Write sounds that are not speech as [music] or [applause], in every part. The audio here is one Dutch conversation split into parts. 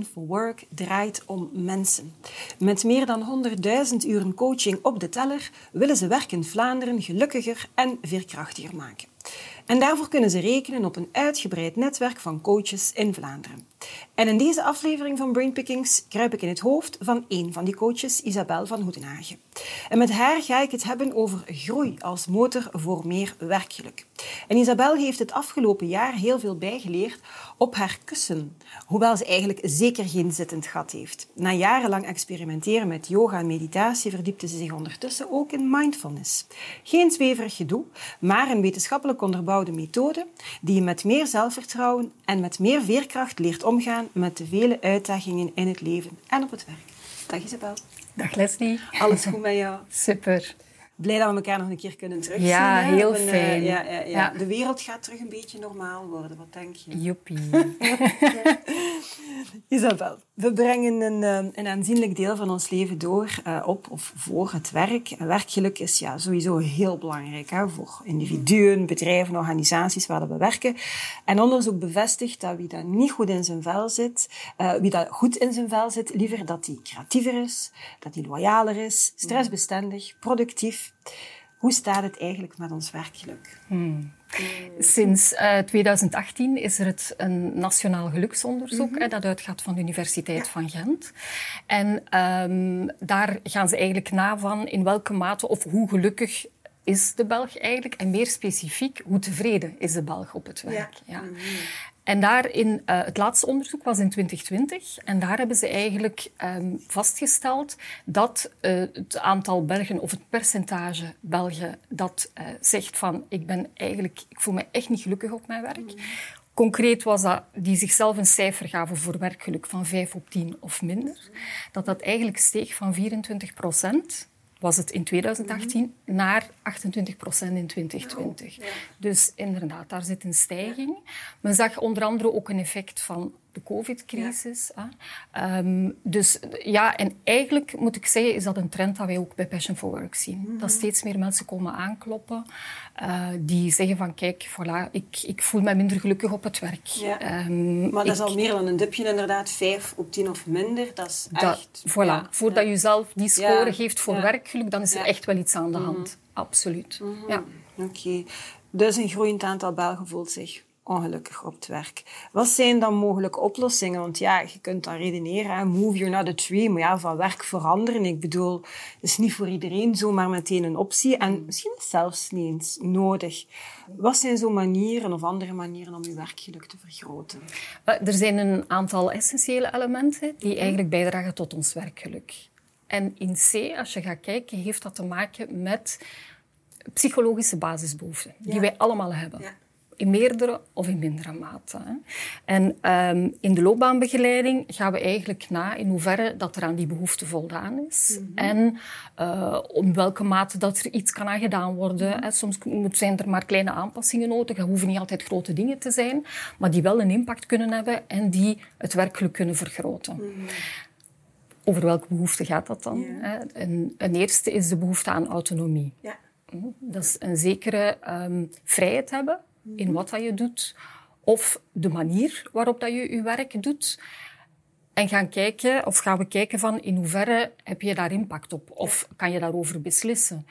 For Work draait om mensen. Met meer dan 100.000 uren coaching op de teller willen ze werk in Vlaanderen gelukkiger en veerkrachtiger maken. En daarvoor kunnen ze rekenen op een uitgebreid netwerk van coaches in Vlaanderen. En in deze aflevering van Brainpickings kruip ik in het hoofd van één van die coaches, Isabel van Hoedenhagen. En met haar ga ik het hebben over groei als motor voor meer werkgeluk. En Isabel heeft het afgelopen jaar heel veel bijgeleerd op haar kussen, hoewel ze eigenlijk zeker geen zittend gat heeft. Na jarenlang experimenteren met yoga en meditatie verdiepte ze zich ondertussen ook in mindfulness. Geen zweverig gedoe, maar een wetenschappelijk onderbouwde methode die je met meer zelfvertrouwen en met meer veerkracht leert omgaan met de vele uitdagingen in het leven en op het werk. Dag Isabel. Dag Leslie. Alles goed met jou? [laughs] Super blij dat we elkaar nog een keer kunnen terugzien. Ja, heel een, fijn. ja, ja, ja, De wereld gaat terug een beetje normaal worden. Wat denk je? Joepie. [laughs] Isabel, we brengen een, eh, een aanzienlijk deel van ons leven door uh, op of voor het werk. Werkgeluk is ja, sowieso heel belangrijk hè, voor individuen, bedrijven, organisaties waar we werken. En onderzoek bevestigt dat wie dat niet goed in zijn vel zit, uh, wie dat goed in zijn vel zit, liever dat hij creatiever is, dat hij loyaler is, stressbestendig, productief hoe staat het eigenlijk met ons werkgeluk? Hmm. Sinds uh, eh, 2018 is er het een nationaal geluksonderzoek mm dat uitgaat van de Universiteit van Gent. En um, daar gaan ze eigenlijk na van in welke mate of hoe gelukkig is de Belg eigenlijk en meer specifiek hoe tevreden is de Belg op het werk. Ja. ja. Mhm. En daarin, uh, het laatste onderzoek was in 2020. En daar hebben ze eigenlijk um, vastgesteld dat uh, het aantal Belgen of het percentage Belgen dat uh, zegt van ik ben eigenlijk, ik voel me echt niet gelukkig op mijn werk. Concreet was dat die zichzelf een cijfer gaven voor werkgeluk van 5 op 10 of minder. Dat dat eigenlijk steeg van 24 procent was het in 2018 mhm. naar 28 procent in 2020. Dus inderdaad, daar zit een stijging. Men zag onder andere ook een effect van de covid-crisis. Ja. Um, dus ja, en eigenlijk moet ik zeggen, is dat een trend dat wij ook bij Passion for Work zien. Mm -hmm. Dat steeds meer mensen komen aankloppen uh, die zeggen van kijk, voilà, ik, ik voel me minder gelukkig op het werk. Ja. Um, maar dat is al meer dan een dipje inderdaad, vijf op tien of minder. Dat is echt... voilà, ja. voordat je zelf die score geeft voor werkgeluk, dan is er echt wel iets aan de hand. Mm -hmm. Absoluut. Mm -hmm. ja. Oké. Okay. Dus een groeiend aantal Belgen voelt zich ongelukkig op het werk. Wat zijn dan mogelijke oplossingen? Want ja, je kunt dan redeneren, move you're not a tree, maar ja, van werk veranderen. Ik bedoel, het is niet voor iedereen zomaar meteen een optie en misschien is zelfs niet eens nodig. Wat zijn zo manieren of andere manieren om je werkgeluk te vergroten? Er zijn een aantal essentiële elementen die eigenlijk bijdragen tot ons werkgeluk. En in C, als je gaat kijken, heeft dat te maken met psychologische basisbehoeften, die wij allemaal hebben. Ja in meerdere of in mindere mate. Hè. En um, in de loopbaanbegeleiding gaan we eigenlijk na in hoeverre dat er aan die behoefte voldaan is. Mm -hmm. En uh, om welke mate dat er iets kan aan gedaan worden. Mm -hmm. Soms zijn er maar kleine aanpassingen nodig. Dat hoeven niet altijd grote dingen te zijn, maar die wel een impact kunnen hebben en die het werkelijk kunnen vergroten. Mm -hmm. Over welke behoefte gaat dat dan? Ja. Een, een, eerste is de behoefte aan autonomie. Ja. Hm, dat is een zekere um, vrijheid hebben in wat dat je doet, of de manier waarop dat je je werk doet. En gaan kijken, of gaan we kijken van in hoeverre heb je daar impact op? Of kan je daarover beslissen?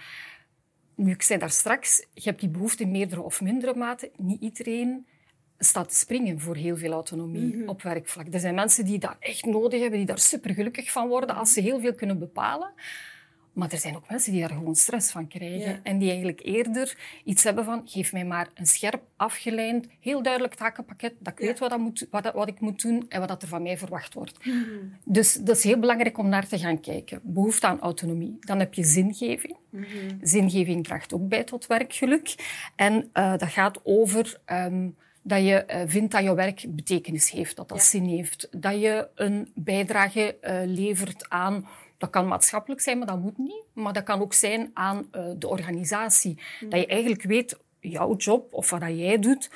Nu, ik zei daar straks, je hebt die behoefte in meerdere of mindere mate. Niet iedereen staat te springen voor heel veel autonomie mhm. op werkvlak. Er zijn mensen die dat echt nodig hebben, die daar super gelukkig van worden als ze heel veel kunnen bepalen. Maar er zijn ook mensen die daar gewoon stress van krijgen. En die eigenlijk eerder iets hebben van, geef mij maar een scherp, afgeleid, heel duidelijk takenpakket, dat ik weet wat, dat moet, wat, wat, ik moet doen en wat dat er van mij verwacht wordt. Mhm. Dus dat is heel belangrijk om naar te gaan kijken. Behoefte aan autonomie. Dan heb je zingeving. Mm Zingeving draagt ook bij tot werkgeluk. En uh, dat gaat over... Um, dat je uh, vindt dat je werk betekenis heeft, dat dat zin heeft. Dat je een bijdrage uh, levert aan Dat kan maatschappelijk zijn, maar dat moet niet. Maar dat kan ook zijn aan uh, de organisatie. Dat je eigenlijk weet, jouw job of wat dat jij doet,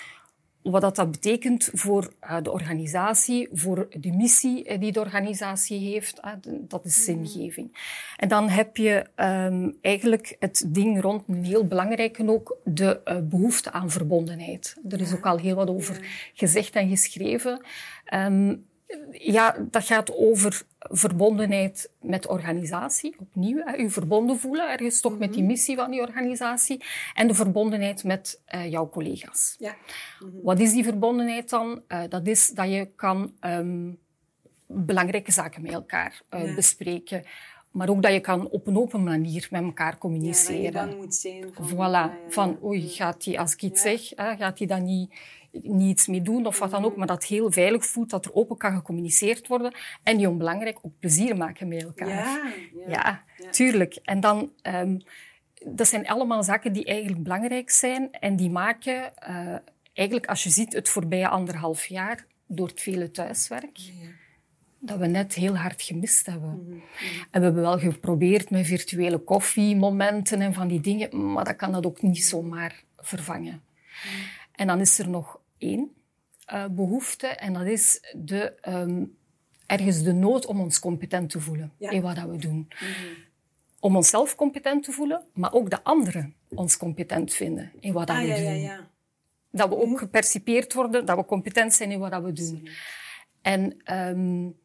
wat dat, dat betekent voor uh, de organisatie, voor de missie die de organisatie heeft. Uh, dat is zingeving. En dan heb je um, eigenlijk het ding rond een heel belangrijke ook, de uh, behoefte aan verbondenheid. Er is ook al heel wat over gezegd en geschreven. Um, ja, dat gaat over verbondenheid met organisatie. Opnieuw, hè, je verbonden voelen ergens toch met die mhm. missie van die organisatie. En de verbondenheid met uh, jouw collega's. Ja. Mm -hmm. Wat is die verbondenheid dan? Uh, dat is dat je kan um, belangrijke zaken met elkaar uh, ja. bespreken. Maar ook dat je kan op een open manier met elkaar communiceren. Ja, dat je moet zijn. Van, voilà. Van, oei, gaat die, als ik iets zeg, gaat hij dan niet niets mee doen of wat dan ook, maar dat het heel veilig voelt, dat er open kan gecommuniceerd worden en die onbelangrijk ook plezier maken met elkaar. Ja, ja, ja. tuurlijk. En dan, um, dat zijn allemaal zaken die eigenlijk belangrijk zijn en die maken, uh, eigenlijk als je ziet het voorbije anderhalf jaar, door het vele thuiswerk, dat we net heel hard gemist hebben. Mm -hmm. En we hebben wel geprobeerd met virtuele koffiemomenten en van die dingen, maar dat kan dat ook niet zomaar vervangen. Mm. En dan is er nog één uh, behoefte en dat is de, um, ergens de nood om ons competent te voelen ja. in wat dat we doen. Mm -hmm. Om onszelf competent te voelen, maar ook de anderen ons competent vinden in wat dat ah, we ja, doen. Ja, ja. Dat we ook gepercipeerd worden, dat we competent zijn in wat dat we doen. En um,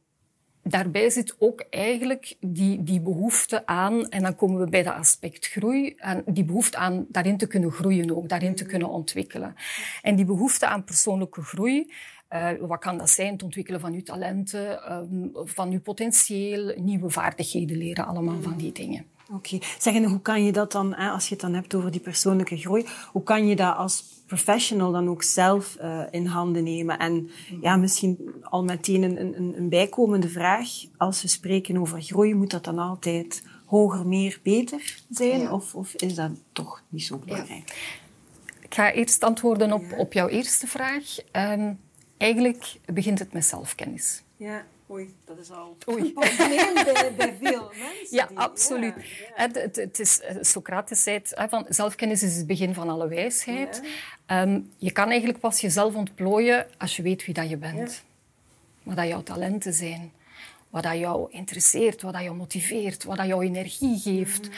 daarbij zit ook eigenlijk die, die behoefte aan, en dan komen we bij dat aspect groei, en die behoefte aan daarin te kunnen groeien ook, daarin te kunnen ontwikkelen. En die behoefte aan persoonlijke groei, uh, wat kan dat zijn? Het ontwikkelen van uw talenten, um, van uw potentieel, nieuwe vaardigheden leren, allemaal van die dingen. Oké. Okay. Zeg, en hoe kan je dat dan, als je het dan hebt over die persoonlijke groei, hoe kan je dat als professional dan ook zelf uh, in handen nemen? En ja, misschien al meteen een, een, een bijkomende vraag. Als we spreken over groei, moet dat dan altijd hoger, meer, beter zijn? Ja. Of, of is dat toch niet zo belangrijk? Ja. Ik ga eerst antwoorden op, op jouw eerste vraag. Um, eigenlijk begint het met zelfkennis. Ja. Oei, dat is al Oei. [laughs] een probleem bij, bij veel [laughs] mensen. Ja, die, absoluut. Ja. Het, het, het, is, Socrates zei het, van zelfkennis is het begin van alle wijsheid. Ja. Um, je kan eigenlijk pas jezelf ontplooien als je weet wie dat je bent. Wat dat jouw talenten zijn. Wat dat jou interesseert, wat dat jou motiveert, wat dat jou energie geeft. Mm.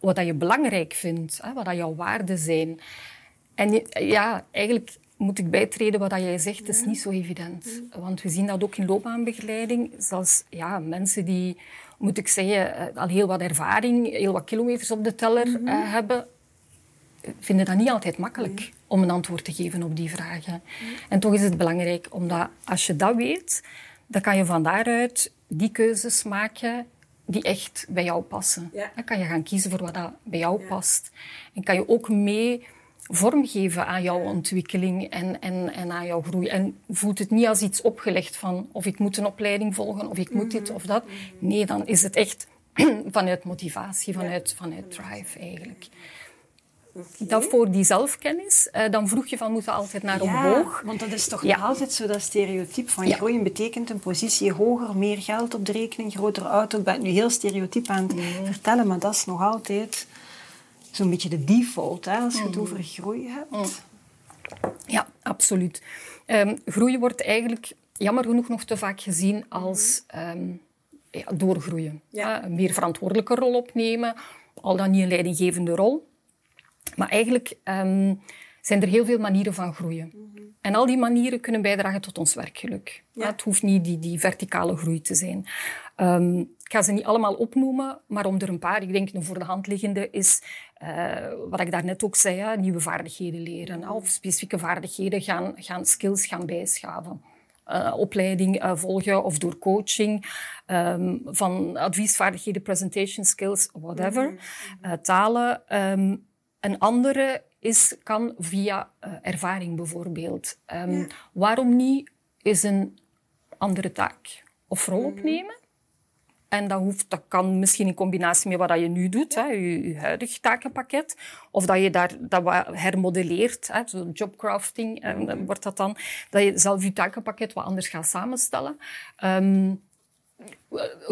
Wat dat je belangrijk vindt, wat dat jouw waarden zijn. En ja, eigenlijk moet ik bijtreden wat jij zegt, is niet zo evident. Want we zien dat ook in loopbaanbegeleiding. Zelfs ja, mensen die, moet ik zeggen, eh, al heel wat ervaring, heel wat kilometers op de teller mm -hmm. uh, hebben, vinden dat niet altijd makkelijk mm. om een antwoord te geven op die vragen. Mm. En toch is het belangrijk, omdat als je dat weet, dan kan je van daaruit die keuzes maken die echt bij jou passen. Ja. Dan kan je gaan kiezen voor wat dat bij jou ja. past. En kan je ook mee vormgeven aan jouw ontwikkeling en, en, en aan jouw groei. En voelt het niet als iets opgelegd van of ik moet een opleiding volgen of ik moet dit of dat. Nee, dan is het echt [clears throat] vanuit motivatie, vanuit, vanuit drive eigenlijk. Okay. Dat voor die zelfkennis, uh, dan vroeg je van moeten altijd naar ja, omhoog. Want dat is toch ja. nog altijd zo dat stereotype van ja. groeien betekent een positie hoger, meer geld op de rekening, grotere auto. Ik ben nu heel stereotyp aan het mm. vertellen, maar dat is nog altijd zo'n beetje de default hè, als je het over groei hebt. Ja, absoluut. Um, groei wordt eigenlijk jammer genoeg nog te vaak gezien als um, ja, doorgroeien. Ja. Een meer verantwoordelijke rol opnemen, al dan niet een leidinggevende rol. Maar eigenlijk um, zijn er heel veel manieren van groeien. Mm -hmm. En al die manieren kunnen bijdragen tot ons werkgeluk. Ja. Het hoeft niet die, die verticale groei te zijn. Um, ik ga ze niet allemaal opnoemen, maar om er een paar, ik denk een voor de hand liggende, is uh, wat ik daarnet ook zei, ja, nieuwe vaardigheden leren. Of specifieke vaardigheden gaan, gaan skills gaan bijschaven. Uh, opleiding uh, volgen of door coaching, um, van adviesvaardigheden, presentation skills, whatever. -hmm. talen. Um, een andere is, kan via ervaring bijvoorbeeld. Um, ja. Waarom niet is een andere taak of rol opnemen? En dat, hoeft, dat kan misschien in combinatie met wat je nu doet, hè, je, je huidig takenpakket. Of dat je daar, dat wat hermodelleert, hè, zo jobcrafting en, wordt dat dan. Dat je zelf je takenpakket wat anders gaat samenstellen. Um,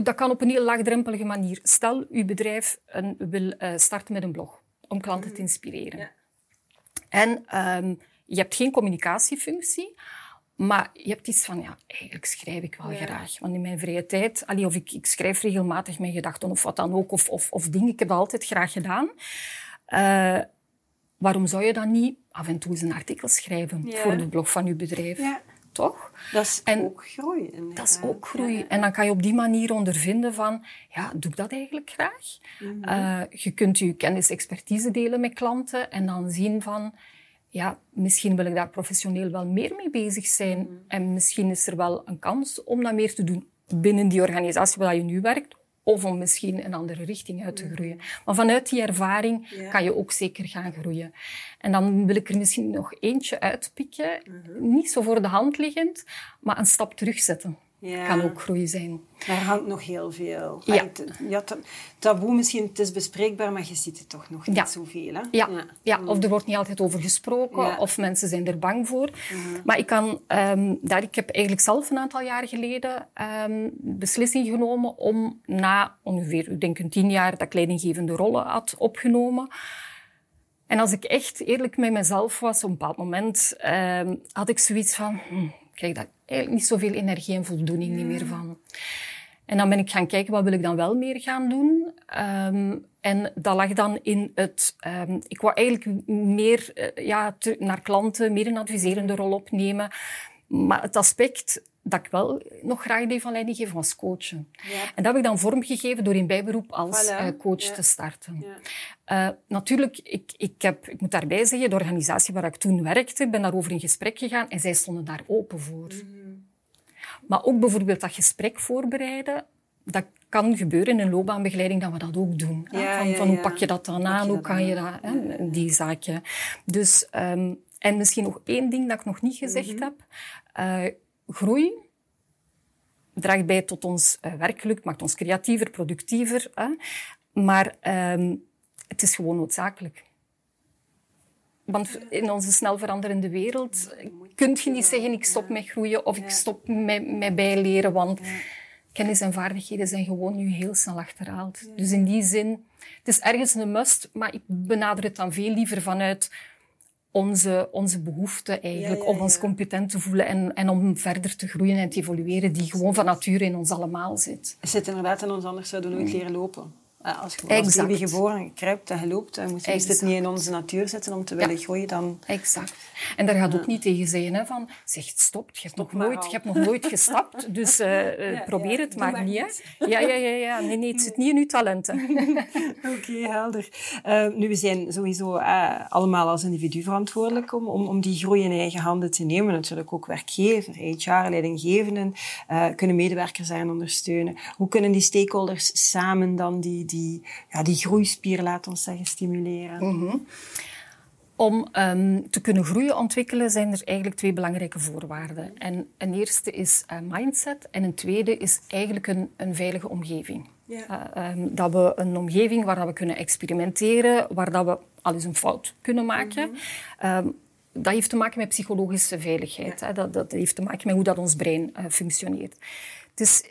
dat kan op een heel laagdrempelige manier. Stel, uw bedrijf een, wil uh, starten met een blog om klanten te inspireren. Ja. En um, je hebt geen communicatiefunctie, maar je hebt iets van, ja, eigenlijk schrijf ik wel graag. Want in mijn vrije tijd, allee, of ik, ik, schrijf regelmatig mijn gedachten of wat dan ook, of, of, of dingen, ik heb dat altijd graag gedaan. Uh, waarom zou je dan niet af en toe eens een artikel schrijven voor de blog van je bedrijf? Ja. Toch? Dat is ook groei. Dat is ook groei. En dan kan je op die manier ondervinden van, ja, doe ik dat eigenlijk graag? Mhm. uh, je kunt je kennis, expertise delen met klanten en dan zien van, ja, misschien wil ik daar professioneel wel meer mee bezig zijn. Mhm. En misschien is er wel een kans om dat meer te doen binnen die organisatie waar je nu werkt. Of om misschien een andere richting uit te mhm. groeien. Maar vanuit die ervaring kan je ook zeker gaan groeien. En dan wil ik er misschien nog eentje uitpikken. Mhm. Niet zo voor de hand liggend, maar een stap terugzetten. Ja. Kan ook groei zijn. Daar hangt nog heel veel. Ja. ja taboe misschien, het is bespreekbaar, maar je ziet het toch nog niet zoveel. Hè? Ja. Ja. ja, of er wordt niet altijd over gesproken, of mensen zijn er bang voor. Mhm. Maar ik kan, um, daar, ik heb eigenlijk zelf een aantal jaar geleden um, beslissing genomen om na ongeveer, ik denk een tien jaar, dat ik leidinggevende rollen had opgenomen. En als ik echt eerlijk met mezelf was, op een bepaald moment um, had ik zoiets van, hm, krijg daar eigenlijk niet zoveel energie en voldoening niet meer van. En dan ben ik gaan kijken, wat wil ik dan wel meer gaan doen? Um, en dat lag dan in het... Um, ik wou eigenlijk meer uh, ja, naar klanten, meer een adviserende rol opnemen. Maar het aspect dat ik wel nog graag deed van leiding geven was coachen. Ja. En dat heb ik dan vormgegeven door in bijberoep als uh, coach te starten. Uh, natuurlijk, ik, ik, heb, ik moet daarbij zeggen, de organisatie waar ik toen werkte, ben daarover in gesprek gegaan en zij stonden daar open voor. Mm Maar ook bijvoorbeeld dat gesprek voorbereiden, dat kan gebeuren in een loopbaanbegeleiding dat we dat ook doen. van, van hoe pak je dat dan aan, hoe kan je dat, hè, die zaken. Dus, um, en misschien nog één ding dat ik nog niet gezegd mm -hmm. heb. Uh, groei draagt bij tot ons uh, werkgeluk, maakt ons creatiever, productiever. Hè? Maar um, het is gewoon noodzakelijk. Want in onze snel veranderende wereld kun je niet zeggen ik stop met groeien of ik stop met, met bijleren, want kennis en vaardigheden zijn gewoon nu heel snel achterhaald. Dus in die zin, het is ergens een must, maar ik benader het dan veel liever vanuit onze, onze behoefte eigenlijk om ons competent te voelen en, en om verder te groeien en te evolueren, die gewoon van nature in ons allemaal zit. Zit inderdaad in ons, anders zouden we nooit leren lopen. Eh, als je als baby geboren kruipt en je loopt, dan moet het niet in onze natuur zitten om te willen groeien. Dan... Exact. En daar gaat ook niet tegen zeggen hè, van, zeg, stop, je hebt, nog nooit, je hebt nog nooit gestapt, dus [laughs] uh, probeer het maar, niet. Hè. Ja, ja, ja, ja. Nee, nee, het zit niet in uw talenten. [laughs] Oké, helder. Uh, nu, we zijn sowieso allemaal als individu verantwoordelijk om, om, om die groei in eigen handen te nemen. Natuurlijk ook werkgever, HR, leidinggevenden, kunnen medewerkers zijn ondersteunen. Hoe kunnen die stakeholders samen dan die die, ja, die groeispier, laat ons zeggen, stimuleren? Mhm. Om um, te kunnen groeien ontwikkelen zijn er eigenlijk twee belangrijke voorwaarden. En een eerste is uh, mindset en een tweede is eigenlijk een, een veilige omgeving. Ja. Uh, um, dat we een omgeving waar dat we kunnen experimenteren, waar dat we al eens een fout kunnen maken. Mm um, dat heeft te maken met psychologische veiligheid. Ja. Hè. Dat, dat, heeft te maken met hoe dat ons brein uh, functioneert. Het is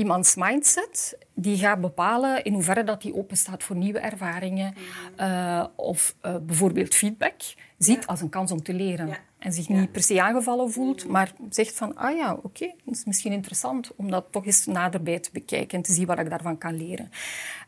iemands mindset die gaat bepalen in hoeverre dat die open staat voor nieuwe ervaringen uh, of uh, bijvoorbeeld feedback ziet als een kans om te leren. En zich niet per se aangevallen voelt, maar zegt van, ah ja, oké, okay, het is misschien interessant om dat toch eens naderbij te bekijken en te zien wat ik daarvan kan leren.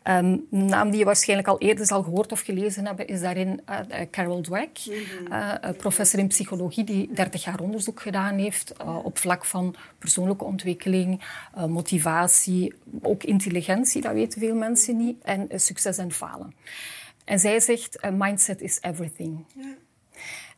Um, een naam die je waarschijnlijk al eerder zal gehoord of gelezen hebben, is daarin uh, Carol Dweck, mm professor in psychologie die 30 jaar onderzoek gedaan heeft op vlak van persoonlijke ontwikkeling, motivatie, ook intelligentie, dat weten veel mensen niet, en succes en falen. En zij zegt, mindset is everything. Ja.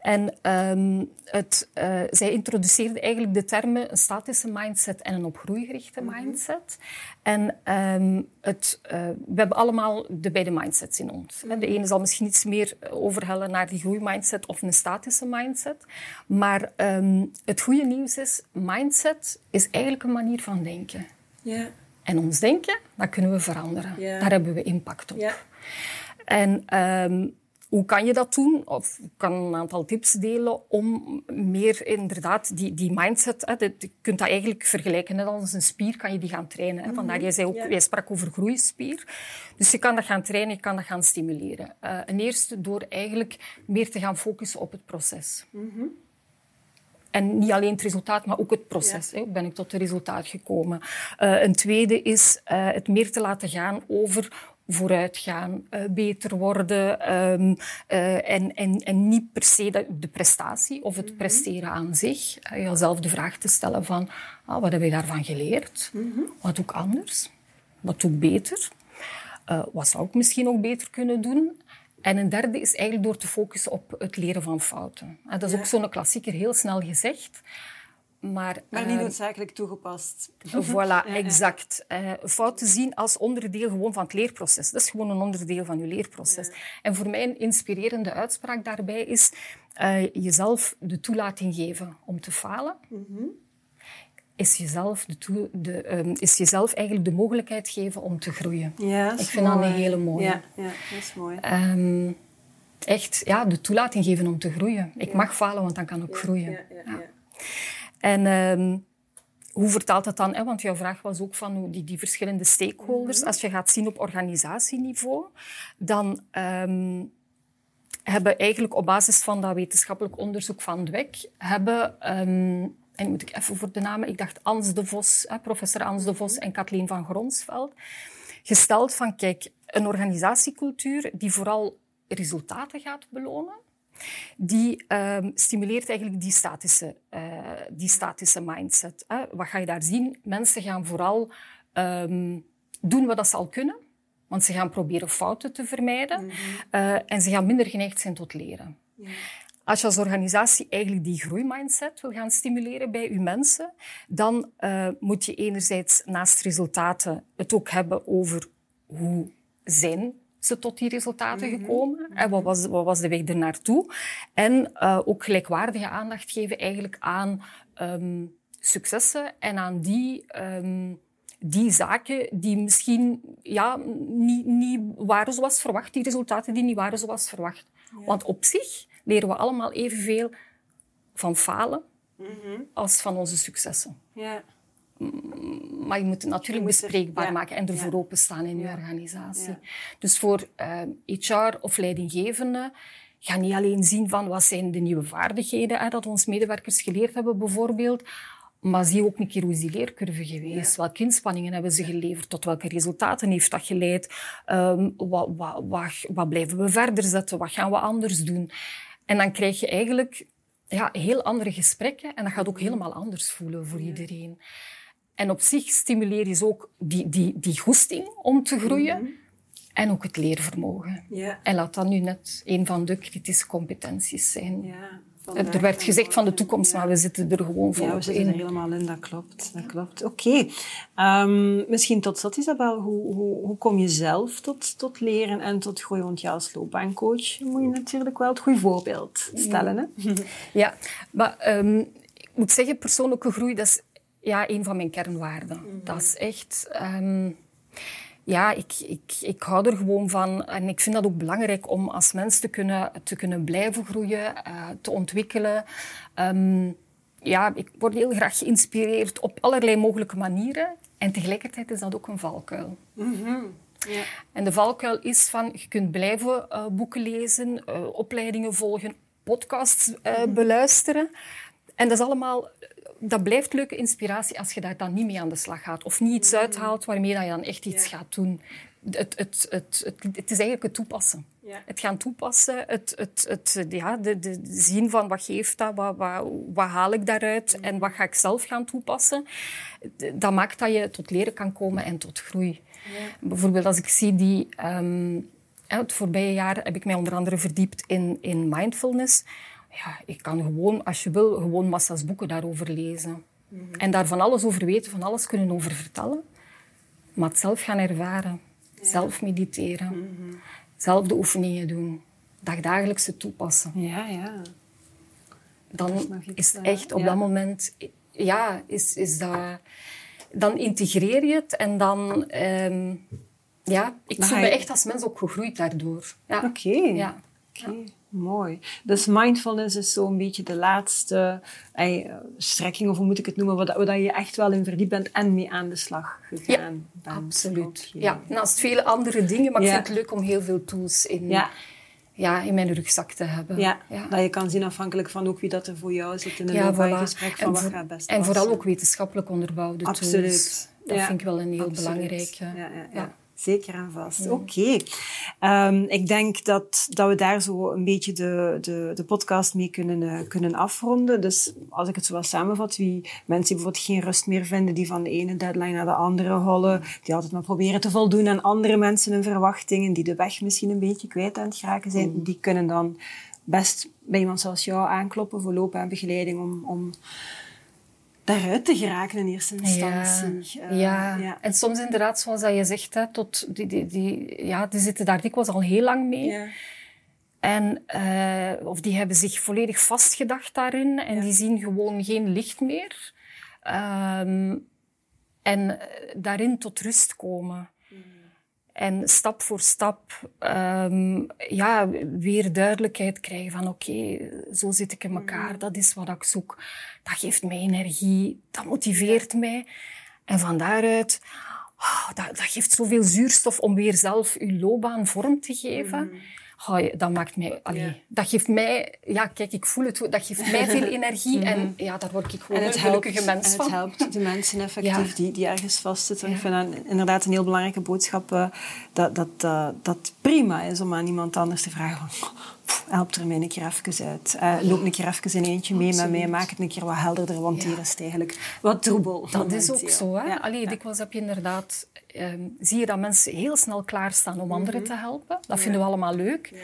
En um, het, uh, zij introduceerde eigenlijk de termen een statische mindset en een op groei gerichte mhm. mindset. En um, het, uh, we hebben allemaal de beide mindsets in ons. Mm De ene zal misschien iets meer overhellen naar die groeimindset of een statische mindset. Maar um, het goede nieuws is, mindset is eigenlijk een manier van denken. Yeah. En ons denken, dat kunnen we veranderen. Yeah. Daar hebben we impact op. Yeah. En hoe kan je dat doen? Of ik kan een aantal tips delen om meer inderdaad die, die mindset... Hè, je kunt dat eigenlijk vergelijken net als een spier, kan je die gaan trainen. Hè. Vandaar, jij, zei ook, jij sprak over groeispier. Dus je kan dat gaan trainen, je kan dat gaan stimuleren. Uh, en eerste door eigenlijk meer te gaan focussen op het proces. En niet alleen het resultaat, maar ook het proces. Ja. Hè. Ben ik tot het resultaat gekomen? Uh, een tweede is uh, het meer te laten gaan over vooruitgaan, uh, beter worden um, uh, en, en, en niet per se de, prestatie of het -hmm. presteren aan zich. Uh, jezelf de vraag te stellen van ah, wat heb je daarvan geleerd? Mm -hmm. Wat doe ik anders? Wat doe ik beter? wat zou ik misschien ook beter kunnen doen? En een derde is eigenlijk door te focussen op het leren van fouten. dat is ja. ook zo'n klassieker, heel snel gezegd. Maar, maar niet noodzakelijk uh, toegepast. Voilà, [laughs] exact. Uh, fouten zien als onderdeel gewoon van het leerproces. Dat is gewoon een onderdeel van je leerproces. Ja. En voor mij een inspirerende uitspraak daarbij is uh, jezelf de toelating geven om te falen. Mm -hmm. Is jezelf, de de, um, is jezelf eigenlijk de mogelijkheid geven om te groeien. Ja, Ik vind mooi. dat een hele mooie. Ja, ja dat is mooi. Um, echt ja, de toelating geven om te groeien. Ik ja. mag falen, want dan kan ik groeien. Ja, ja, en um, hoe vertaalt dat dan? Hè? Want jouw vraag was ook van die, die verschillende stakeholders. Mm-hmm. Als je gaat zien op organisatieniveau, dan um, hebben eigenlijk op basis van dat wetenschappelijk onderzoek van Dweck, hebben, um, en moet ik even voor de namen, ik dacht Ans de Vos, hè, professor Ans de Vos en Kathleen van Gronsveld, gesteld van, kijk, een organisatiecultuur die vooral resultaten gaat belonen, die um, stimuleert eigenlijk die statische, uh, die statische mindset. Hè. Wat ga je daar zien? Mensen gaan vooral um, doen wat ze al kunnen, want ze gaan proberen fouten te vermijden mm -hmm. uh, en ze gaan minder geneigd zijn tot leren. Ja. Als je als organisatie eigenlijk die groeimindset wil gaan stimuleren bij je mensen, dan uh, moet je enerzijds naast resultaten het ook hebben over hoe zijn ze tot die resultaten mm -hmm. gekomen? En wat was, wat was de weg ernaartoe? En uh, ook gelijkwaardige aandacht geven eigenlijk aan um, successen en aan die, um, die zaken die misschien ja, niet, niet waren zoals verwacht, die resultaten die niet waren zoals verwacht. Ja. Want op zich leren we allemaal evenveel van falen mm -hmm. als van onze successen. Ja. Maar je moet het natuurlijk moet bespreekbaar er, ja, maken en ervoor ja. openstaan in je ja. organisatie. Dus voor HR of leidinggevenden ga niet alleen zien van wat zijn de nieuwe vaardigheden hè, dat onze medewerkers geleerd hebben bijvoorbeeld, maar zie ook een keer hoe is die leercurve geweest? Welke inspanningen hebben ze geleverd? Tot welke resultaten heeft dat geleid? Um, wat, wat, wat, wat blijven we verder zetten? Wat gaan we anders doen? En dan krijg je eigenlijk ja, heel andere gesprekken en dat gaat ook helemaal anders voelen voor iedereen. En op zich stimuleer je ook die, die, die goesting om te groeien. Mm -hmm. En ook het leervermogen. Ja. En laat dat nu net een van de kritische competenties zijn. Ja, er werd gezegd van de toekomst, ja. maar we zitten er gewoon voor Ja, we zitten er helemaal in, dat klopt. Dat klopt. Oké. Okay. Um, misschien tot slot, Isabel, hoe, hoe, hoe kom je zelf tot, tot leren en tot groeien? Want ja, als loopbaancoach moet je natuurlijk wel het goede voorbeeld stellen. Hè? Ja, maar um, ik moet zeggen, persoonlijke groei, dat is ja, een van mijn kernwaarden. Mm -hmm. Dat is echt... Um, ja, ik, ik, ik hou er gewoon van. En ik vind dat ook belangrijk om als mens te kunnen, te kunnen blijven groeien, uh, te ontwikkelen. Um, ja, ik word heel graag geïnspireerd op allerlei mogelijke manieren. En tegelijkertijd is dat ook een valkuil. Mm -hmm. Ja. En de valkuil is van, je kunt blijven uh, boeken lezen, uh, opleidingen volgen, podcasts -hmm. beluisteren. En dat is allemaal dat blijft leuke inspiratie als je daar dan niet mee aan de slag gaat. Of niet iets uithaalt waarmee je dan echt iets ja. gaat doen. Het, het, het, het, is eigenlijk het toepassen. Ja. Het gaan toepassen, het, het, het, ja, de, de, zien van wat geeft dat, wat, wat, wat haal ik daaruit en wat ga ik zelf gaan toepassen. Dat maakt dat je tot leren kan komen en tot groei. Ja. Bijvoorbeeld als ik zie die... Um, het voorbije jaar heb ik mij onder andere verdiept in, in mindfulness ja, ik kan gewoon, als je wil, gewoon massa's boeken daarover lezen. Mm -hmm. En daar van alles over weten, van alles kunnen over vertellen. Maar het zelf gaan ervaren. Ja. Zelf mediteren. Mm -hmm. Zelf de oefeningen doen. Dagdagelijkse toepassen. Ja, ja. Dan is het echt op ja. dat moment... Ja, is, is dat... Dan integreer je het en dan... Um, ja, ik voel me echt als mens ook gegroeid daardoor. Ja. Oké. Okay. Ja. Oké, mooi. Dus mindfulness is zo'n beetje de laatste eh, strekking, of hoe moet ik het noemen, waar, waar je echt wel in verdiept bent en mee aan de slag gegaan ja, bent. Absoluut. Ja, naast vele andere dingen, maar ik vind het leuk om heel veel tools in, ja. Ja, in mijn rugzak te hebben. Ja, dat je kan zien afhankelijk van ook wie dat er voor jou zit in een ja, gesprek van en wat gaat best En vooral ook wetenschappelijk onderbouwde Absoluut. tools. Dat vind ik wel een heel belangrijke. ja. Zeker en vast. Oké. Ehm, ik denk dat, dat we daar zo een beetje de, de, de podcast mee kunnen, uh, kunnen afronden. Dus als ik het zo wel samenvat, wie mensen die bijvoorbeeld geen rust meer vinden, die van de ene deadline naar de andere hollen, die altijd maar proberen te voldoen aan andere mensen hun verwachtingen, die de weg misschien een beetje kwijt aan het geraken zijn, mm. die kunnen dan best bij iemand zoals jou aankloppen voor lopen en begeleiding om, om daaruit te geraken in eerste instantie. Ja, uh, ja. ja. en soms inderdaad, zoals dat je zegt, hè, tot die, die, die, ja, die zitten daar dikwijls al heel lang mee. Ja. En, uh, of die hebben zich volledig vastgedacht daarin en die zien gewoon geen licht meer. Um, en daarin tot rust komen. En stap voor stap um, ja, weer duidelijkheid krijgen van oké, zo zit ik in elkaar, mm. dat is wat ik zoek. Dat geeft mij energie, dat motiveert mij. En van daaruit, oh, dat, dat geeft zoveel zuurstof om weer zelf uw loopbaan vorm te geven. Mm oh, dat maakt mij, allee, dat geeft mij, ja, kijk, ik voel het, dat geeft mij veel [laughs] energie en mhm. ja, daar word ik gewoon een gelukkige mens van. En het helpt de mensen [laughs] effectief die, die ergens vastzitten. Ja. Ik vind dat inderdaad een heel belangrijke boodschap, uh, dat, dat, uh, dat prima is om aan iemand anders te vragen van, help er mij een keer even uit. Uh, loop een keer even in eentje mee met mij, maak het een keer wat helderder, want hier is het eigenlijk wat troebel. Dat is ook zo, hè. Ja. Allee, dikwijls heb je inderdaad um, zie je dat mensen heel snel klaarstaan om anderen mhm. te helpen. Dat vinden we allemaal leuk. Ja.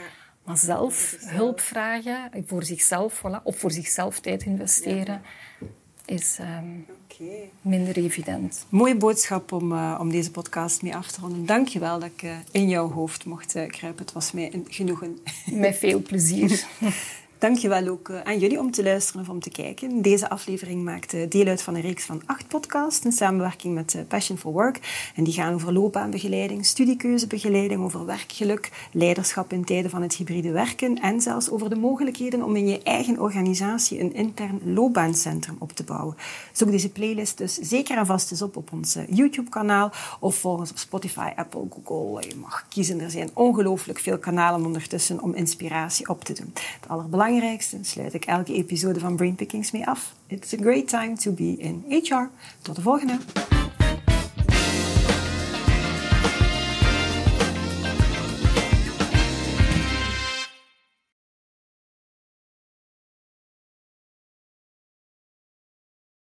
Maar zelf hulp vragen, voor zichzelf, voilà, of voor zichzelf tijd investeren, is um, minder evident. Mooie boodschap om, uh, om deze podcast mee af te ronden. Dank je wel dat ik uh, in jouw hoofd mocht uh, kruipen. Het was mij een genoegen. Met veel plezier. [laughs] Dankjewel ook eh, aan jullie om te luisteren of om te kijken. Deze aflevering maakt deel uit van een reeks van acht podcasts in samenwerking met eh, Passion for Work. En die gaan over loopbaanbegeleiding, studiekeuzebegeleiding, over werkgeluk, leiderschap in tijden van het hybride werken en zelfs over de mogelijkheden om in je eigen organisatie een intern loopbaancentrum op te bouwen. Zoek deze playlist dus zeker en vast eens op op ons eh, YouTube-kanaal of volg ons op Spotify, Apple, Google. Je mag kiezen. Er zijn ongelooflijk veel kanalen ondertussen om inspiratie op te doen. Het allerbelangrijkste belangrijkste sluit ik elke episode van Brainpickings mee af. It's a great time to be in HR. Tot de volgende!